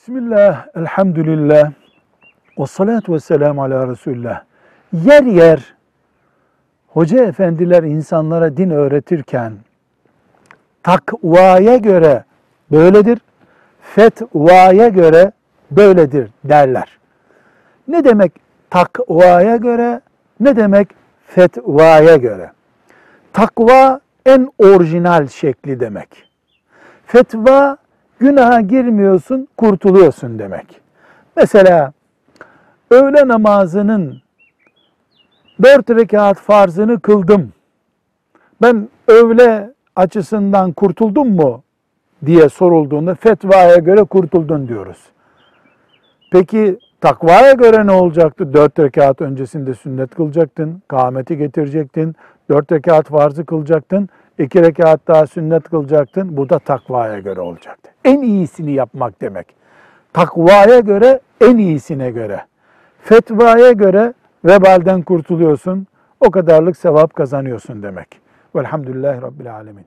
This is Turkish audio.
Bismillah, elhamdülillah, ve salatu ve selamu ala Resulullah. Yer yer hoca efendiler insanlara din öğretirken takvaya göre böyledir, fetvaya göre böyledir derler. Ne demek takvaya göre, ne demek fetvaya göre? Takva en orijinal şekli demek. Fetva günaha girmiyorsun, kurtuluyorsun demek. Mesela öğle namazının dört rekat farzını kıldım. Ben öğle açısından kurtuldum mu diye sorulduğunda fetvaya göre kurtuldun diyoruz. Peki takvaya göre ne olacaktı? Dört rekat öncesinde sünnet kılacaktın, kâmeti getirecektin, dört rekat farzı kılacaktın, iki rekat daha sünnet kılacaktın. Bu da takvaya göre olacaktı. En iyisini yapmak demek. Takvaya göre, en iyisine göre. Fetvaya göre vebalden kurtuluyorsun. O kadarlık sevap kazanıyorsun demek. Velhamdülillahi Rabbil Alemin.